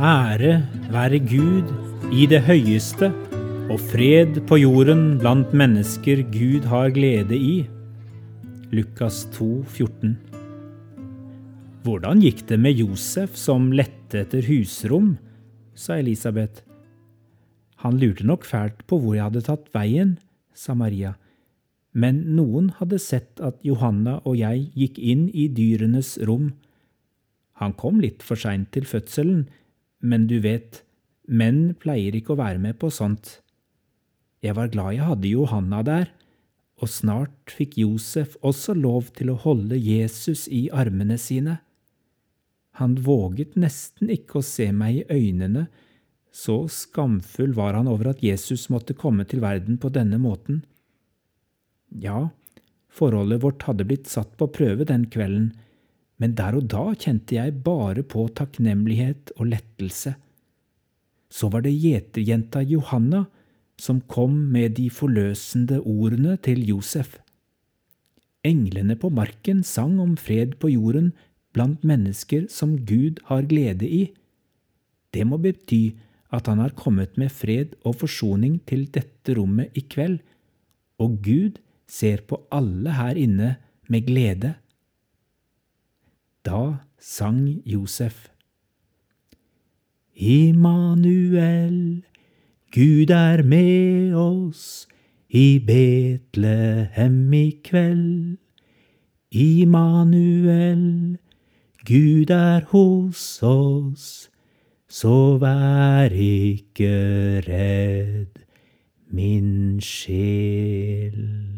Ære være Gud i det høyeste, og fred på jorden blant mennesker Gud har glede i. Lukas 2, 14. Hvordan gikk det med Josef som lette etter husrom? sa Elisabeth. Han lurte nok fælt på hvor jeg hadde tatt veien, sa Maria. Men noen hadde sett at Johanna og jeg gikk inn i dyrenes rom. Han kom litt for seint til fødselen, men du vet, menn pleier ikke å være med på sånt. Jeg var glad jeg hadde Johanna der, og snart fikk Josef også lov til å holde Jesus i armene sine. Han våget nesten ikke å se meg i øynene, så skamfull var han over at Jesus måtte komme til verden på denne måten. Ja, forholdet vårt hadde blitt satt på prøve den kvelden, men der og da kjente jeg bare på takknemlighet og lettelse. Så var det gjeterjenta Johanna som kom med de forløsende ordene til Josef. Englene på marken sang om fred på jorden blant mennesker som Gud har glede i. Det må bety at han har kommet med fred og forsoning til dette rommet i kveld, og Gud ser på alle her inne med glede. Da sang Josef. Immanuel, Gud er med oss i Betlehem i kveld. Immanuel, Gud er hos oss, så vær ikke redd, min sjel.